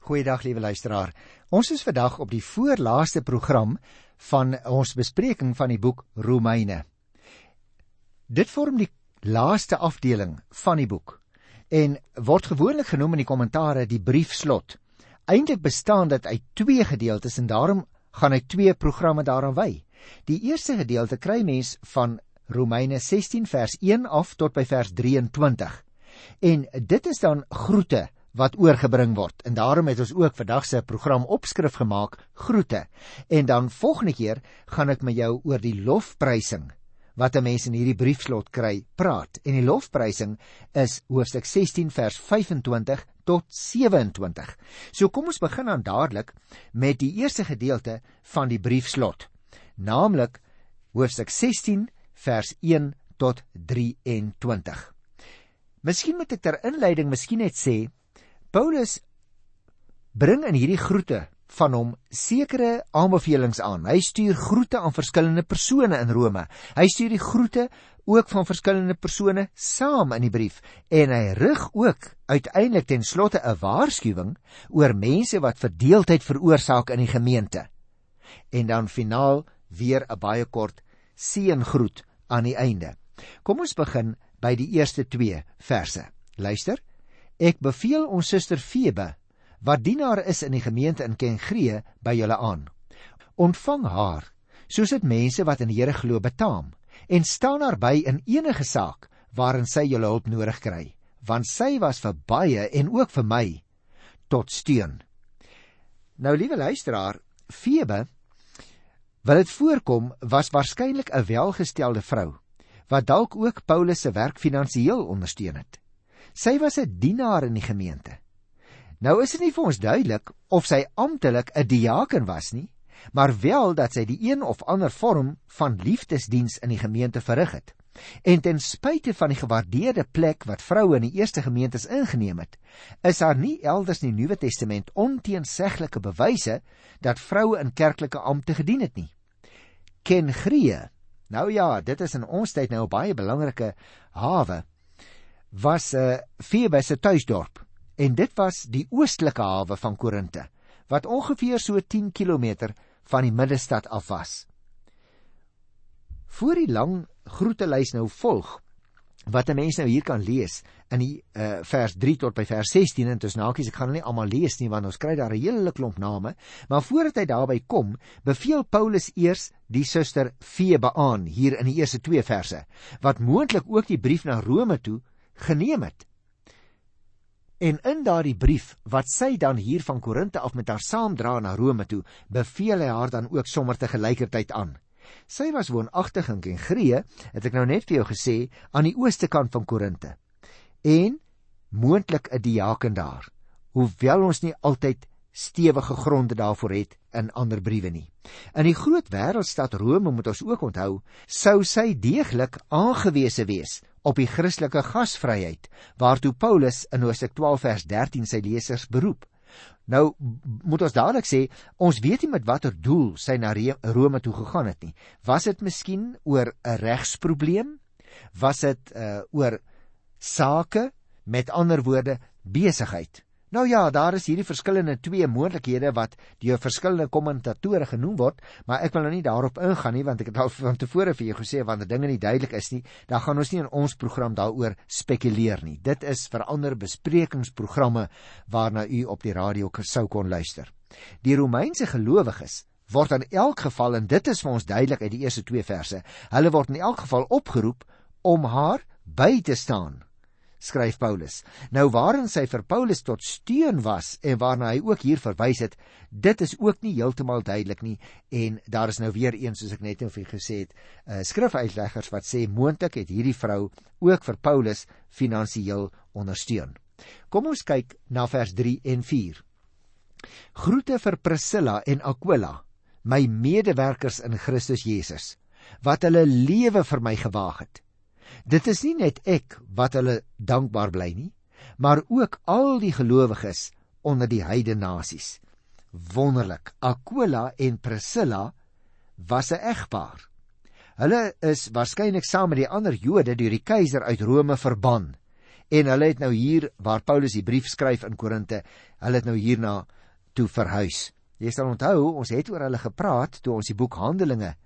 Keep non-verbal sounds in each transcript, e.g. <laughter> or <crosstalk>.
Goeiedag liewe luisteraar. Ons is vandag op die voorlaaste program van ons bespreking van die boek Romeine. Dit vorm die laaste afdeling van die boek en word gewoonlik genoem in die kommentare die briefslot. Eintlik bestaan dit uit twee gedeeltes en daarom gaan ek twee programme daaraan wy. Die eerste gedeelte kry mens van Romeine 16 vers 1 af tot by vers 23. En dit is dan groete wat oorgebring word. En daarom het ons ook vandag se program opskrif gemaak groete. En dan volgende keer gaan ek met jou oor die lofprysing wat 'n mens in hierdie briefslot kry praat. En die lofprysing is hoofstuk 16 vers 25 tot 27. So kom ons begin dan dadelik met die eerste gedeelte van die briefslot, naamlik hoofstuk 16 vers 1 tot 23. Miskien moet ek ter inleiding miskien net sê Paulus bring in hierdie groete van hom sekere aanbevelings aan. Hy stuur groete aan verskillende persone in Rome. Hy stuur die groete ook van verskillende persone saam in die brief en hy rig ook uiteindelik ten slotte 'n waarskuwing oor mense wat verdeeldheid veroorsaak in die gemeente. En dan finaal weer 'n baie kort seëngroet aan die einde. Kom ons begin by die eerste 2 verse. Luister. Ek beveel ons suster Febe, wat dienaar is in die gemeente in Kengree, by julle aan. Ontvang haar, soos dit mense wat in die Here glo betaam, en staan haar by in enige saak waarin sy julle hulp nodig kry, want sy was vir baie en ook vir my tot steun. Nou liewe luisteraar, Febe Wat dit voorkom was waarskynlik 'n welgestelde vrou wat dalk ook Paulus se werk finansiëel ondersteun het. Sy was 'n dienaar in die gemeente. Nou is dit nie vir ons duidelik of sy amptelik 'n diaken was nie, maar wel dat sy die een of ander vorm van liefdesdiens in die gemeente verrig het. En ten spyte van die gewaardeerde plek wat vroue in die eerste gemeentes ingeneem het, is daar nie elders in die Nuwe Testament onteenseglike bewyse dat vroue in kerklike ampte gedien het nie. Kengree. Nou ja, dit is in ons tyd nou 'n baie belangrike hawe. Was 'n uh, Febe se tuisdorp en dit was die oostelike hawe van Korinte wat ongeveer so 10 km van die middestad af was. Voor die lang groetelys nou volg wat 'n mens nou hier kan lees in die uh, vers 3 tot by vers 16 en dis nakies ek gaan nie almal lees nie want ons kry daar 'n hele klomp name maar voordat hy daarby kom beveel Paulus eers die suster Febe aan hier in die eerste 2 verse wat moontlik ook die brief na Rome toe geneem het en in daardie brief wat sy dan hier van Korinte af met haar saamdra na Rome toe beveel hy haar dan ook sommer te gelykertyd aan Sy was woonagtig in Kengree, het ek nou net vir jou gesê, aan die ooste kant van Korinte. En moontlik 'n diaken daar. Hoewel ons nie altyd stewige gronde daarvoor het in ander briewe nie. In die groot wêreldstad Rome moet ons ook onthou, sou sy deeglik aangewese wees op die Christelike gasvryheid waartoe Paulus in Hoofstuk 12 vers 13 sy lesers beroep. Nou moet ons dadelik sê, ons weet nie met watter doel sy na Rome toe gegaan het nie. Was dit miskien oor 'n regsprobleem? Was dit uh oor sake, met ander woorde, besigheid? Nou ja, daar is hierdie verskillende twee moontlikhede wat deur verskillende kommentatore genoem word, maar ek wil nou nie daarop ingaan nie want ek het al van tevore vir jou gesê wanneer dinge nie duidelik is nie, dan gaan ons nie in ons program daaroor spekuleer nie. Dit is vir ander besprekingsprogramme waarna u op die radio sou kon luister. Die Romeinse gelowiges word in elk geval en dit is vir ons duidelik uit die eerste 2 verse, hulle word in elk geval opgeroep om haar by te staan skryf Paulus. Nou waarin sy vir Paulus tot steun was en waarna hy ook hier verwys het, dit is ook nie heeltemal duidelik nie en daar is nou weer een soos ek net nou vir gesê het, uh, skrifuitleggers wat sê moontlik het hierdie vrou ook vir Paulus finansiëel ondersteun. Kom ons kyk na vers 3 en 4. Groete vir Priscilla en Aquila, my medewerkers in Christus Jesus, wat hulle lewe vir my gewaag het. Dit is nie net ek wat hulle dankbaar bly nie, maar ook al die gelowiges onder die heidene nasies. Wonderlik, Aquila en Priscilla was 'n egpaar. Hulle is waarskynlik saam met die ander Jode deur die keiser uit Rome verban En hulle het nou hier waar Paulus die brief skryf in Korinte, hulle het nou hierna toe verhuis. Jy sal onthou, ons het oor hulle gepraat toe ons die boek Handelinge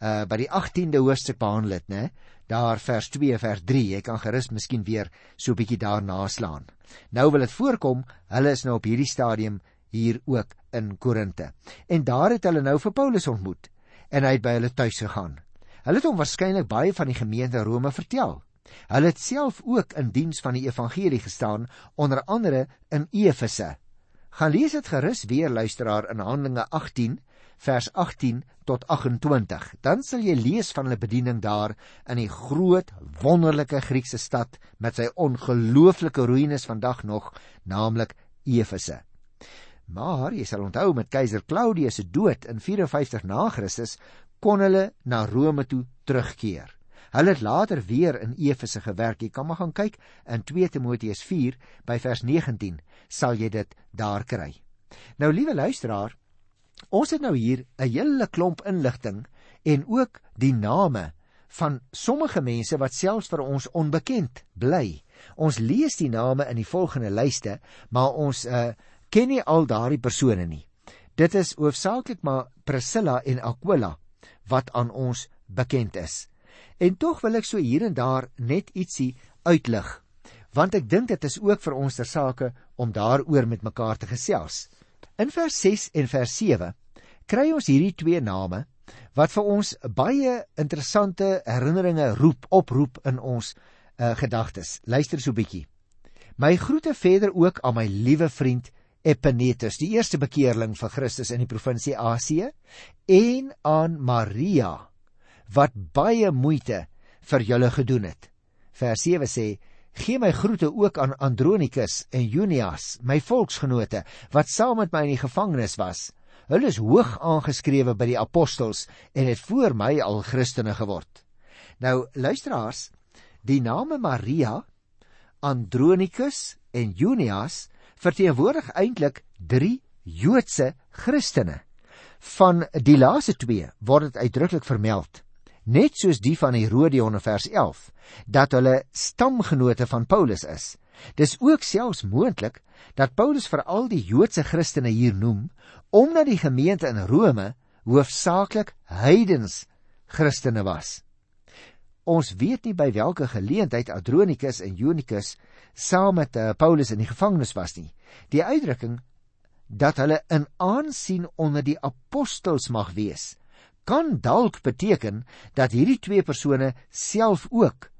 uh by die 18de hoofstuk behandel het, né? Daar vers 2 vers 3. Jy kan gerus miskien weer so 'n bietjie daarna slaan. Nou wil dit voorkom, hulle is nou op hierdie stadium hier ook in Korinte. En daar het hulle nou vir Paulus ontmoet en hy het by hulle tuis gegaan. Hulle het hom waarskynlik baie van die gemeente Rome vertel. Hulle het self ook in diens van die evangelie gestaan, onder andere in Efese. Gaan lees dit gerus weer luisteraar in Handelinge 18 vers 18 tot 28. Dan sal jy lees van hulle bediening daar in die groot wonderlike Griekse stad met sy ongelooflike ruïnes vandag nog, naamlik Efese. Maar jy sal onthou met keiser Claudius se dood in 54 na Christus kon hulle na Rome toe terugkeer. Hulle het later weer in Efese gewerk. Jy kan maar gaan kyk in 2 Timoteus 4 by vers 19 sal jy dit daar kry. Nou liewe luisteraar, Ons het nou hier 'n hele klomp inligting en ook die name van sommige mense wat selfs vir ons onbekend bly. Ons lees die name in die volgende lyste, maar ons uh, ken nie al daardie persone nie. Dit is hoofsaaklik maar Priscilla en Aquila wat aan ons bekend is. En tog wil ek so hier en daar net ietsie uitlig, want ek dink dit is ook vir ons ter sake om daaroor met mekaar te gesels. In vers 6 en vers 7 kry ons hierdie twee name wat vir ons baie interessante herinneringe roep oproep in ons uh, gedagtes. Luister so 'n bietjie. My groete verder ook aan my liewe vriend Epenetus, die eerste bekeerling van Christus in die provinsie Asië, en aan Maria wat baie moeite vir julle gedoen het. Vers 7 sê: Gee my groete ook aan Andronikus en Junias, my volksgenote wat saam met my in die gevangenis was. Hulle is hoog aangeskrewe by die apostels en het voor my al Christene geword. Nou luisteraars, die name Maria, Andronikus en Junias verteenwoordig eintlik 3 Joodse Christene. Van die laaste twee word dit uitdruklik vermeld net soos die van Herodion in vers 11 dat hulle stamgenote van Paulus is. Dis ook selfs moontlik dat Paulus vir al die Joodse Christene hier noem omdat die gemeente in Rome hoofsaaklik heidens Christene was. Ons weet nie by watter geleentheid Adronikus en Jonikus saam met uh, Paulus in die gevangenis was nie. Die uitdrukking dat hulle in aansien onder die apostels mag wees kan dalk beteken dat hierdie twee persone self ook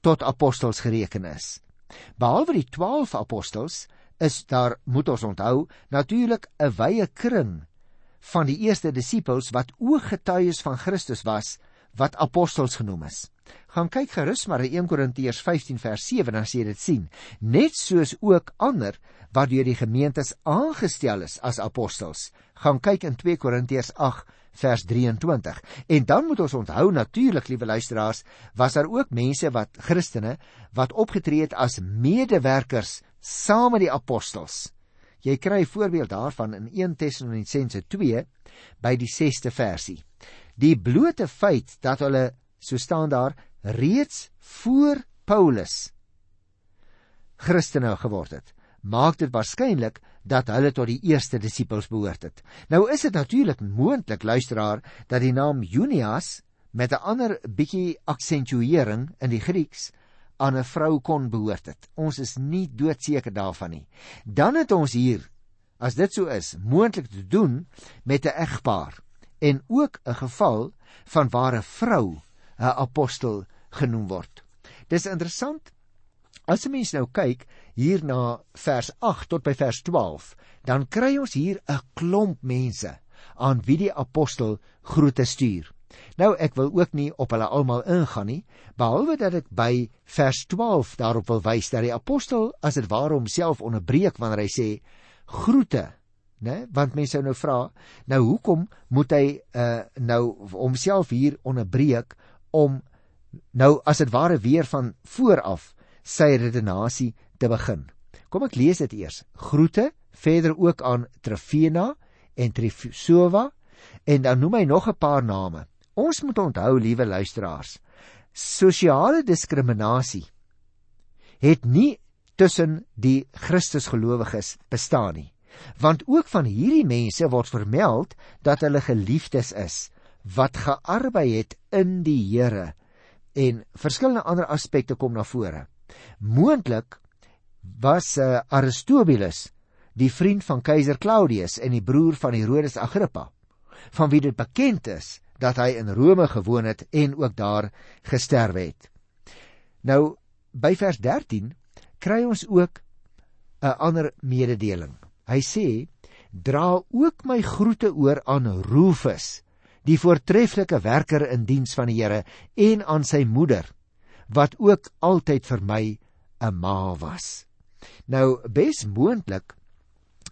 tot apostels gereken is. Behalwe die 12 apostels is daar moet ons onthou natuurlik 'n wye kring van die eerste disippels wat ooggetuies van Christus was wat apostels genoem is. Gaan kyk gerus maar in 1 Korintiërs 15 vers 7 dan sien jy dit sien. Net soos ook ander wat deur die gemeentes aangestel is as apostels. Gaan kyk in 2 Korintiërs 8 vers 23. En dan moet ons onthou natuurlik, liewe luisteraars, was daar ook mense wat Christene wat opgetree het as medewerkers saam met die apostels. Jy kry 'n voorbeeld daarvan in 1 Tessalonisense 2 by die 6ste versie. Die blote feit dat hulle so staan daar reeds voor Paulus Christene geword het, maak dit waarskynlik dat hulle tot die eerste disippels behoort het. Nou is dit natuurlik moontlik luisteraar dat die naam Junias met 'n ander bietjie aksentuering in die Grieks aan 'n vrou kon behoort het. Ons is nie doodseker daarvan nie. Dan het ons hier as dit so is, moontlik te doen met 'n egpaar en ook 'n geval van waar 'n vrou 'n apostel genoem word. Dis interessant As 'n mens nou kyk hier na vers 8 tot by vers 12, dan kry ons hier 'n klomp mense aan wie die apostel groete stuur. Nou ek wil ook nie op hulle almal ingaan nie, behalwe dat ek by vers 12 daarop wil wys dat die apostel as dit ware homself onderbreek wanneer hy sê groete, né? Want mense sou nou vra, nou hoekom moet hy uh nou homself hier onderbreek om nou as dit ware weer van voor af sy redenasie te begin. Kom ek lees dit eers. Groete verder ook aan Trifena en Trifsova en dan noem hy nog 'n paar name. Ons moet onthou, liewe luisteraars, sosiale diskriminasie het nie tussen die Christusgelowiges bestaan nie. Want ook van hierdie mense word vermeld dat hulle geliefdes is wat gearbei het in die Here en verskillende ander aspekte kom na vore. Moontlik was uh, Aristobulus die vriend van keiser Claudius en die broer van Herodes Agrippa, van wie dit bekend is dat hy in Rome gewoon het en ook daar gesterwe het. Nou by vers 13 kry ons ook 'n ander mededeling. Hy sê: "Dra ook my groete oor aan Rufus, die voortreffelike werker in diens van die Here, en aan sy moeder, wat ook altyd vir my 'n ma was." Nou bes moontlik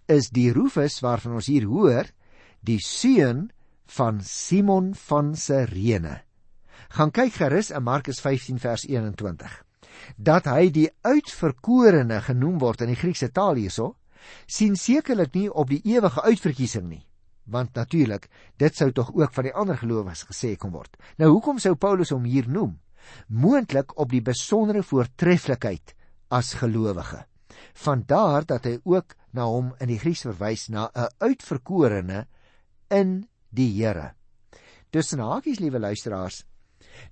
is die Rufus waarvan ons hier hoor, die seun van Simon van Sirene. Gaan kyk gerus in Markus 15 vers 21. Dat hy die uitverkorene genoem word in die Griekse taal hierso, sien sekerlik nie op die ewige uitverkiesing nie, want natuurlik, dit sou tog ook van die ander gelowiges gesê kon word. Nou hoekom sou Paulus hom hier noem? Moontlik op die besondere voortreffelikheid as gelowige. Vandaar dat hy ook na hom in die Grieks verwys na 'n uitverkorene in die Here. Tussen hakies, liewe luisteraars,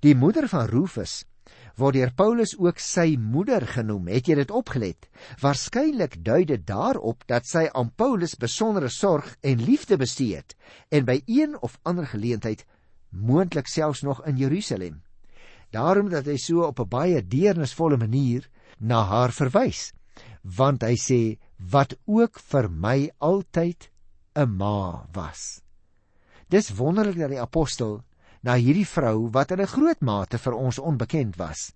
die moeder van Rufus word deur Paulus ook sy moeder genoem. Het jy dit opgelet? Waarskynlik dui dit daarop dat sy aan Paulus besondere sorg en liefde bestee het en by een of ander geleentheid moontlik selfs nog in Jerusalem. Daarom dat hy so op 'n baie deernisvolle manier na haar verwys want hy sê wat ook vir my altyd 'n ma was. Dis wonderlik dat die apostel na hierdie vrou wat in 'n groot mate vir ons onbekend was,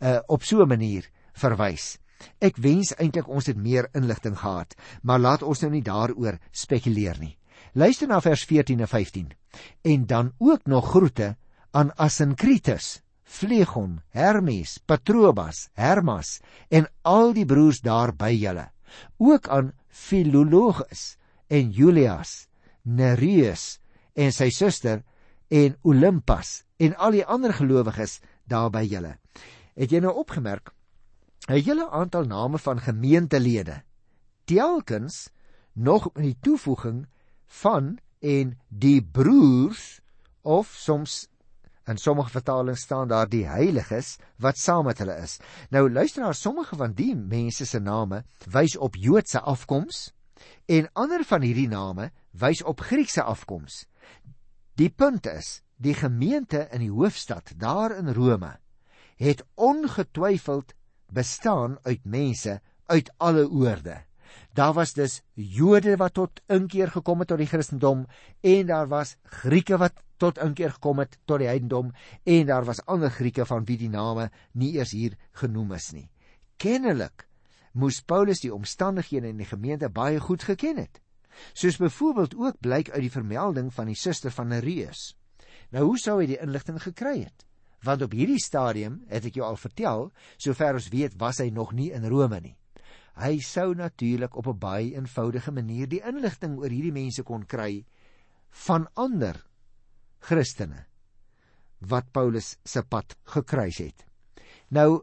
uh, op so 'n manier verwys. Ek wens eintlik ons het meer inligting gehad, maar laat ons nou nie daaroor spekuleer nie. Luister na vers 14 en 15. En dan ook nog groete aan Asinkritus, Flegon, Hermes, Patrobas, Hermas en al die broers daar by julle. Ook aan Philologus en Julias, Nereus en sy suster en Olympas en al die ander gelowiges daar by julle. Het jy nou opgemerk 'n hele aantal name van gemeentelede telkens nog in die toevoeging van en die broers of soms In sommige vertalings staan daar die heiliges wat saam met hulle is. Nou luister na sommige van die mense se name wys op Joodse afkoms en ander van hierdie name wys op Griekse afkoms. Die punt is, die gemeente in die hoofstad daar in Rome het ongetwyfeld bestaan uit mense uit alle oorde. Daar was dus Jode wat tot inkeer gekom het tot die Christendom en daar was Grieke wat tot inkeer gekom het tot die heidendom en daar was ander Grieke van wie die name nie eers hier genoem is nie. Kennelik moes Paulus die omstandighede in die gemeente baie goed geken het. Soos byvoorbeeld ook blyk uit die vermelding van die suster van Nereus. Nou hoe sou hy die inligting gekry het? Want op hierdie stadium, het ek jou al vertel, sover ons weet, was hy nog nie in Rome nie. Hy sou natuurlik op 'n baie eenvoudige manier die inligting oor hierdie mense kon kry van ander Christene wat Paulus se pad gekruis het. Nou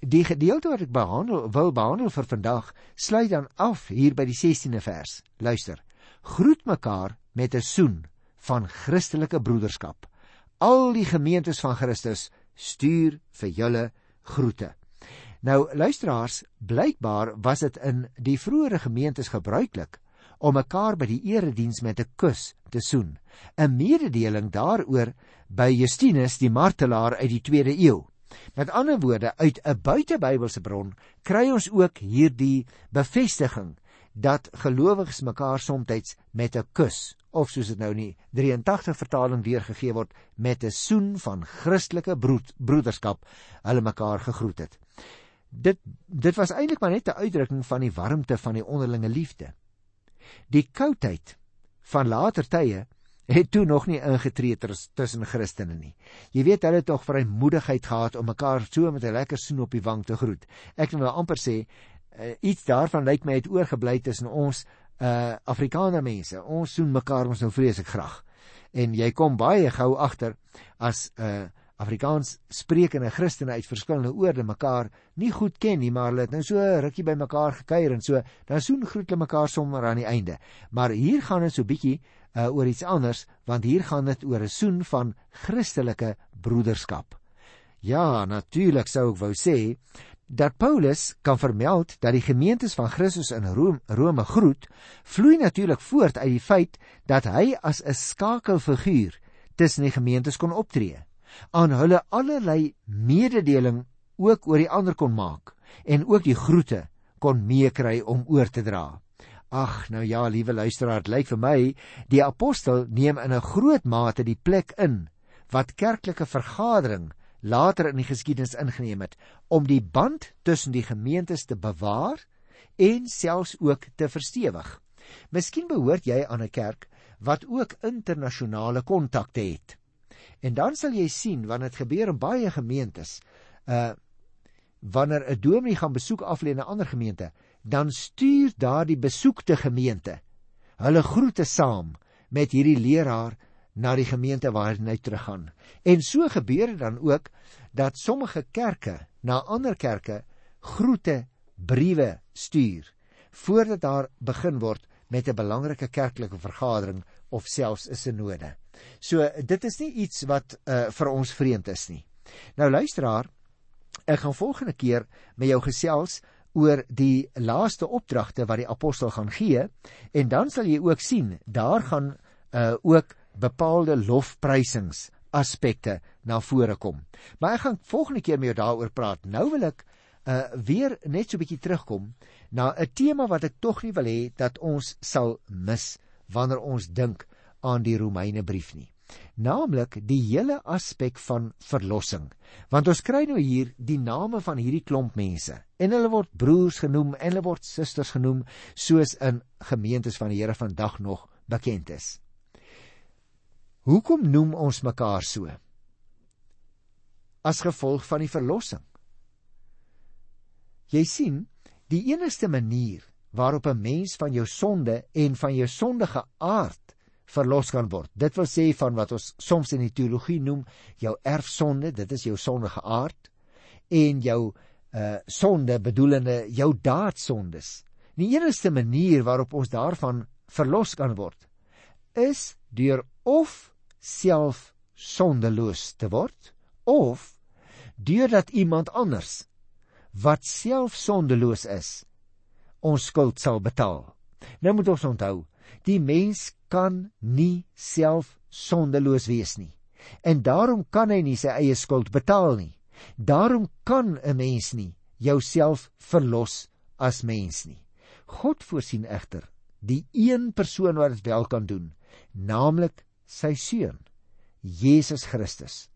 die gedeelte wat ek behandel wil behandel vir vandag sluit dan af hier by die 16de vers. Luister. Groet mekaar met 'n soen van Christelike broederskap. Al die gemeentes van Christus stuur vir julle groete. Nou luisteraars, blykbaar was dit in die vroeëre gemeentes gebruiklik om mekaar by die erediens met 'n kus te soen. 'n Mededeling daaroor by Justinus die martelaar uit die 2de eeu. Met ander woorde, uit 'n buitebybelse bron kry ons ook hierdie bevestiging dat gelowiges mekaar soms met 'n kus of soos dit nou nie 83 vertaling weergegee word met 'n soen van Christelike broed, broederskap hulle mekaar gegroet het. Dit dit was eintlik maar net 'n uitdrukking van die warmte van die onderlinge liefde. Die koudheid van later tye het toe nog nie ingetree tussen Christene nie. Jy weet hulle het tog vrymoedigheid gehad om mekaar so met 'n lekker soen op die wang te groet. Ek wil amper sê uh, iets daarvan lyk my het oorgebly tussen ons uh Afrikaner mense. Ons soen mekaar ons nou vreeslik graag. En jy kom baie gou agter as 'n uh, Afrikaans sprekende Christene uit verskillende oorde mekaar nie goed ken nie, maar hulle het nou so rukkie by mekaar gekuier en so, dan soen groet hulle mekaar sommer aan die einde. Maar hier gaan dit so bietjie uh, oor iets anders, want hier gaan dit oor 'n soen van Christelike broederskap. Ja, natuurlik sou ek wou sê dat Paulus kan vermeld dat die gemeentes van Christus in Rome, Rome groet, vloei natuurlik voort uit die feit dat hy as 'n skakelfiguur tussen die gemeentes kon optree aan hulle allerlei mededeling ook oor die ander kon maak en ook die groete kon meekry om oor te dra. Ag, nou ja, liewe luisteraar, dit lyk vir my die apostel neem in 'n groot mate die plek in wat kerklike vergadering later in die geskiedenis ingeneem het om die band tussen die gemeentes te bewaar en selfs ook te verstewig. Miskien behoort jy aan 'n kerk wat ook internasionale kontakte het. En dan sal jy sien wanneer dit gebeur in baie gemeentes, uh wanneer 'n dominee gaan besoek aflê in 'n ander gemeente, dan stuur daardie besoekte gemeente hulle groete saam met hierdie leraar na die gemeente waar hy teruggaan. En so gebeur dit dan ook dat sommige kerke na ander kerke groete briewe stuur voordat daar begin word met 'n belangrike kerklike vergadering of selfs 'n sinode. So dit is nie iets wat uh, vir ons vreemd is nie. Nou luisteraar, ek gaan volgende keer met jou gesels oor die laaste opdragte wat die apostel gaan gee en dan sal jy ook sien daar gaan uh, ook bepaalde lofprysings aspekte na vore kom. Maar ek gaan volgende keer met jou daaroor praat. Nou wil ek uh weer net so 'n bietjie terugkom na 'n tema wat ek tog nie wil hê dat ons sal mis wanneer ons dink aan die Romeine brief nie. Naamlik die hele aspek van verlossing. Want ons kry nou hier die name van hierdie klomp mense en hulle word broers genoem en hulle word susters genoem soos in gemeentes van die Here vandag nog bekend is. Hoekom noem ons mekaar so? As gevolg van die verlossing. Jy sien, die enigste manier waarop 'n mens van jou sonde en van jou sondige aard verlos kan word. Dit wil sê van wat ons soms in die teologie noem jou erfsonde, dit is jou sondige aard en jou uh sonde bedoelende jou daadsondes. Die enigste manier waarop ons daarvan verlos kan word is deur of self sondeloos te word of deurdat iemand anders wat self sondeloos is ons skuld sal betaal. Nou moet ons onthou, die mens kan nie self sondeloos wees nie. En daarom kan hy nie sy eie skuld betaal nie. Daarom kan 'n mens nie jouself verlos as mens nie. God voorsien egter die een persoon wat dit wel kan doen, naamlik sy seun, Jesus Christus.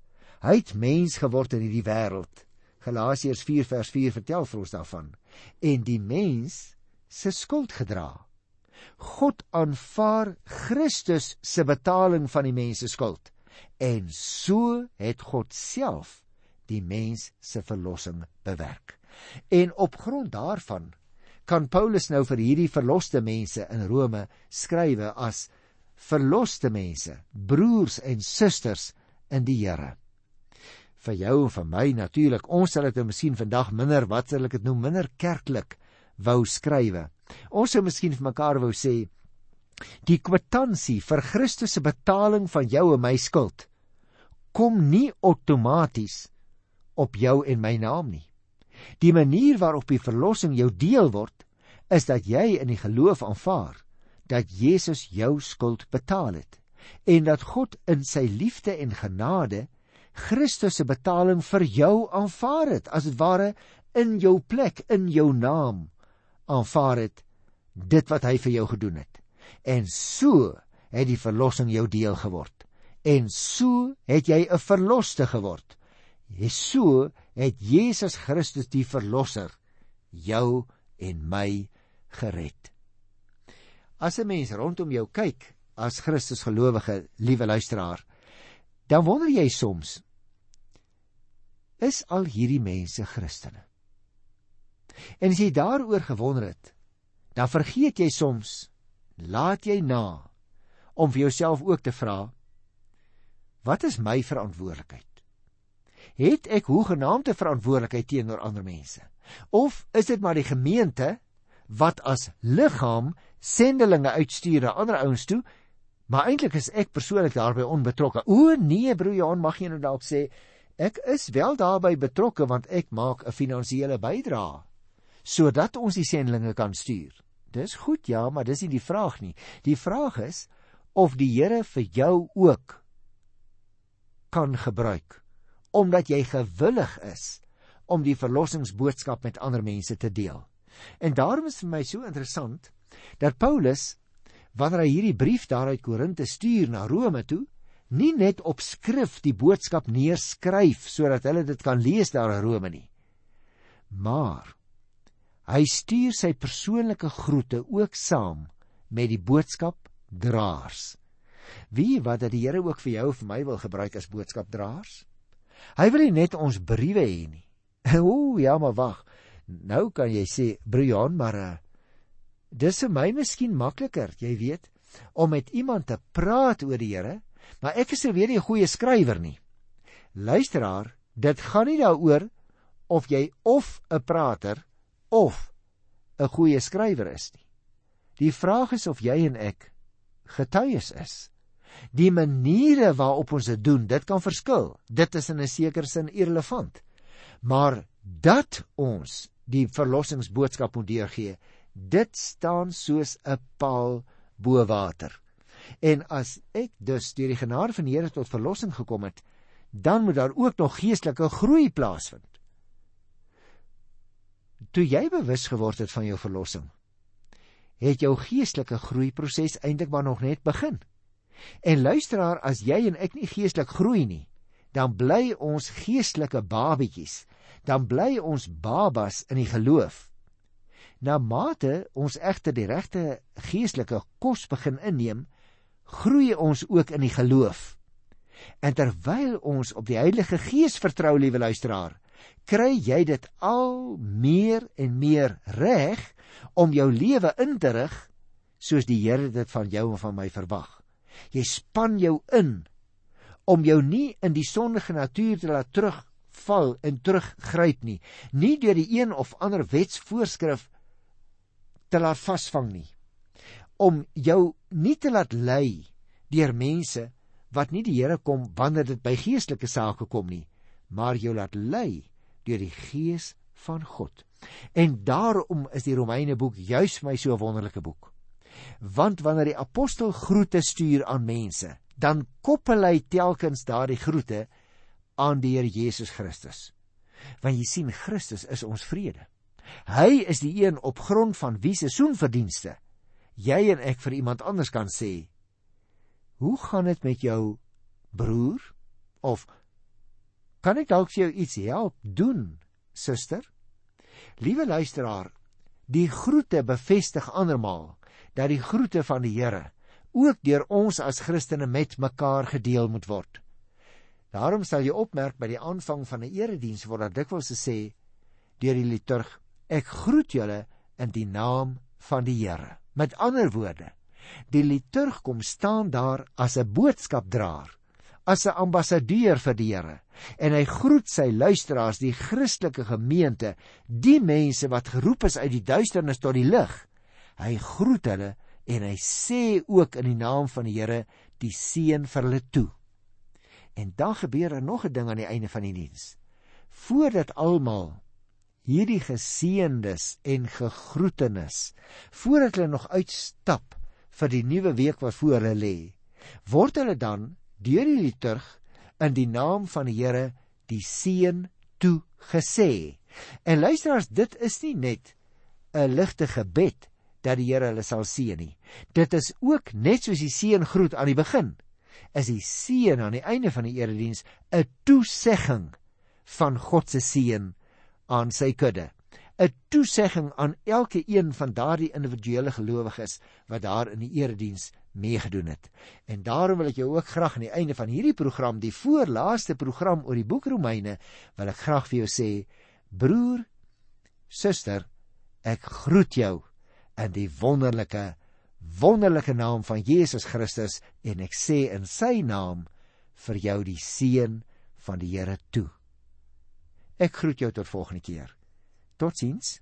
Hy het mens geword in hierdie wêreld. Galasiërs 4 vers 4 vertel vir ons daarvan. En die mens se skuld gedra. God aanvaar Christus se betaling van die mens se skuld en so het God self die mens se verlossing bewerk. En op grond daarvan kan Paulus nou vir hierdie verloste mense in Rome skrywe as verloste mense, broers en susters in die Here. Vir jou en vir my natuurlik, ons sal dit nou miskien vandag minder wat sal ek dit noem minder kerklik wou skrywe. Ons sou miskien vir mekaar wou sê die kwitansie vir Christus se betaling van jou en my skuld kom nie outomaties op jou en my naam nie. Die manier waarop die verlossing jou deel word, is dat jy in die geloof aanvaar dat Jesus jou skuld betaal het en dat God in sy liefde en genade Christus se betaling vir jou aanvaar het as dit ware in jou plek in jou naam aanvaar het dit wat hy vir jou gedoen het. En so het die verlossing jou deel geword. En so het jy 'n verloste geword. En so het Jesus Christus die verlosser jou en my gered. As 'n mens rondom jou kyk as Christus gelowige, liewe luisteraar, dan wonder jy soms is al hierdie mense Christene? En as jy daaroor gewonder het, dan vergeet jy soms, laat jy na om vir jouself ook te vra, wat is my verantwoordelikheid? Het ek hoegenaamde verantwoordelikheid teenoor ander mense? Of is dit maar die gemeente wat as liggaam sendelinge uitstuur na ander ouens toe, maar eintlik is ek persoonlik daarbey onbetrokke. O nee, broer Johan, mag jy nou dalk sê ek is wel daarbey betrokke want ek maak 'n finansiële bydrae sodat ons die sendelinge kan stuur. Dis goed ja, maar dis nie die vraag nie. Die vraag is of die Here vir jou ook kan gebruik omdat jy gewillig is om die verlossingsboodskap met ander mense te deel. En daarom is vir my so interessant dat Paulus wanneer hy hierdie brief daaruit Korinte stuur na Rome toe, nie net op skrif die boodskap neerskryf sodat hulle dit kan lees daar in Rome nie. Maar hy stuur sy persoonlike groete ook saam met die boodskap draers. Wie wat dat die Here ook vir jou of vir my wil gebruik as boodskapdraers? Hy wil nie net ons briewe hê nie. <laughs> Ooh, ja, maar wag. Nou kan jy sê, Brian, maar uh, dis vir my miskien makliker, jy weet, om met iemand te praat oor die Here, maar ek is nie weer 'n goeie skrywer nie. Luisteraar, dit gaan nie daaroor of jy of 'n prater of 'n goeie skrywer is nie. Die vraag is of jy en ek getuies is. Die maniere waarop ons dit doen, dit kan verskil. Dit is in 'n sekere sin irrelevant. Maar dat ons die verlossingsboodskap moet deurgee. Dit staan soos 'n paal bo water. En as ek dus deur die genade van die Here tot verlossing gekom het, dan moet daar ook nog geestelike groei plaasvind. Toe jy bewus geword het van jou verlossing, het jou geestelike groeiproses eintlik maar nog net begin. En luisteraar, as jy en ek nie geestelik groei nie, dan bly ons geestelike babetjies dan bly ons babas in die geloof. Na mate ons egter die regte geestelike kos begin inneem, groei ons ook in die geloof. En terwyl ons op die Heilige Gees vertrou, liewe luisteraar, kry jy dit al meer en meer reg om jou lewe in te rig soos die Here dit van jou en van my verwag. Jy span jou in om jou nie in die sondige natuur te laat terug val en teruggryp nie, nie deur die een of ander wetsvoorskrif te laat vasvang nie. Om jou nie te laat lei deur mense wat nie die Here kom wanneer dit by geestelike sake kom nie, maar jou laat lei deur die Gees van God. En daarom is die Romeine boek juis vir my so 'n wonderlike boek. Want wanneer die apostel groete stuur aan mense, dan koppel hy telkens daardie groete aan die Here Jesus Christus. Want jy sien Christus is ons vrede. Hy is die een op grond van wie se soenverdienste jy en ek vir iemand anders kan sê: "Hoe gaan dit met jou broer?" of "Kan ek dalk vir jou iets help doen, suster?" Liewe luisteraar, die groete bevestig andermal dat die groete van die Here ook deur ons as Christene met mekaar gedeel moet word. Daarom sal jy opmerk by die aanvang van 'n erediens word daar dikwels gesê deur die liturg: Ek groet julle in die naam van die Here. Met ander woorde, die liturg kom staan daar as 'n boodskapdraer, as 'n ambassadeur vir die Here, en hy groet sy luisteraars, die Christelike gemeente, die mense wat geroep is uit die duisternis tot die lig. Hy groet hulle en hy sê ook in die naam van die Here die seën vir hulle toe. En dan gebeur er nog 'n ding aan die einde van die diens. Voordat almal hierdie geseëndes en gegroetenis voordat hulle nog uitstap vir die nuwe week wat voor hulle lê, word hulle dan deur die liturg in die naam van die Here die seën toe gesê. En luisteraars, dit is nie net 'n ligte gebed dat die Here hulle sal seën nie. Dit is ook net soos die seën groet aan die begin is die seën aan die einde van die erediens 'n toesegging van God se seën aan sy kudde. 'n Toesegging aan elke een van daardie individuele gelowiges wat daar in die erediens meegedoen het. En daarom wil ek jou ook graag aan die einde van hierdie program, die voorlaaste program oor die boek Romeine, wil ek graag vir jou sê, broer, suster, ek groet jou in die wonderlike wonderlike naam van Jesus Christus en ek sê in sy naam vir jou die seën van die Here toe. Ek groet jou tot volgende keer. Totsiens.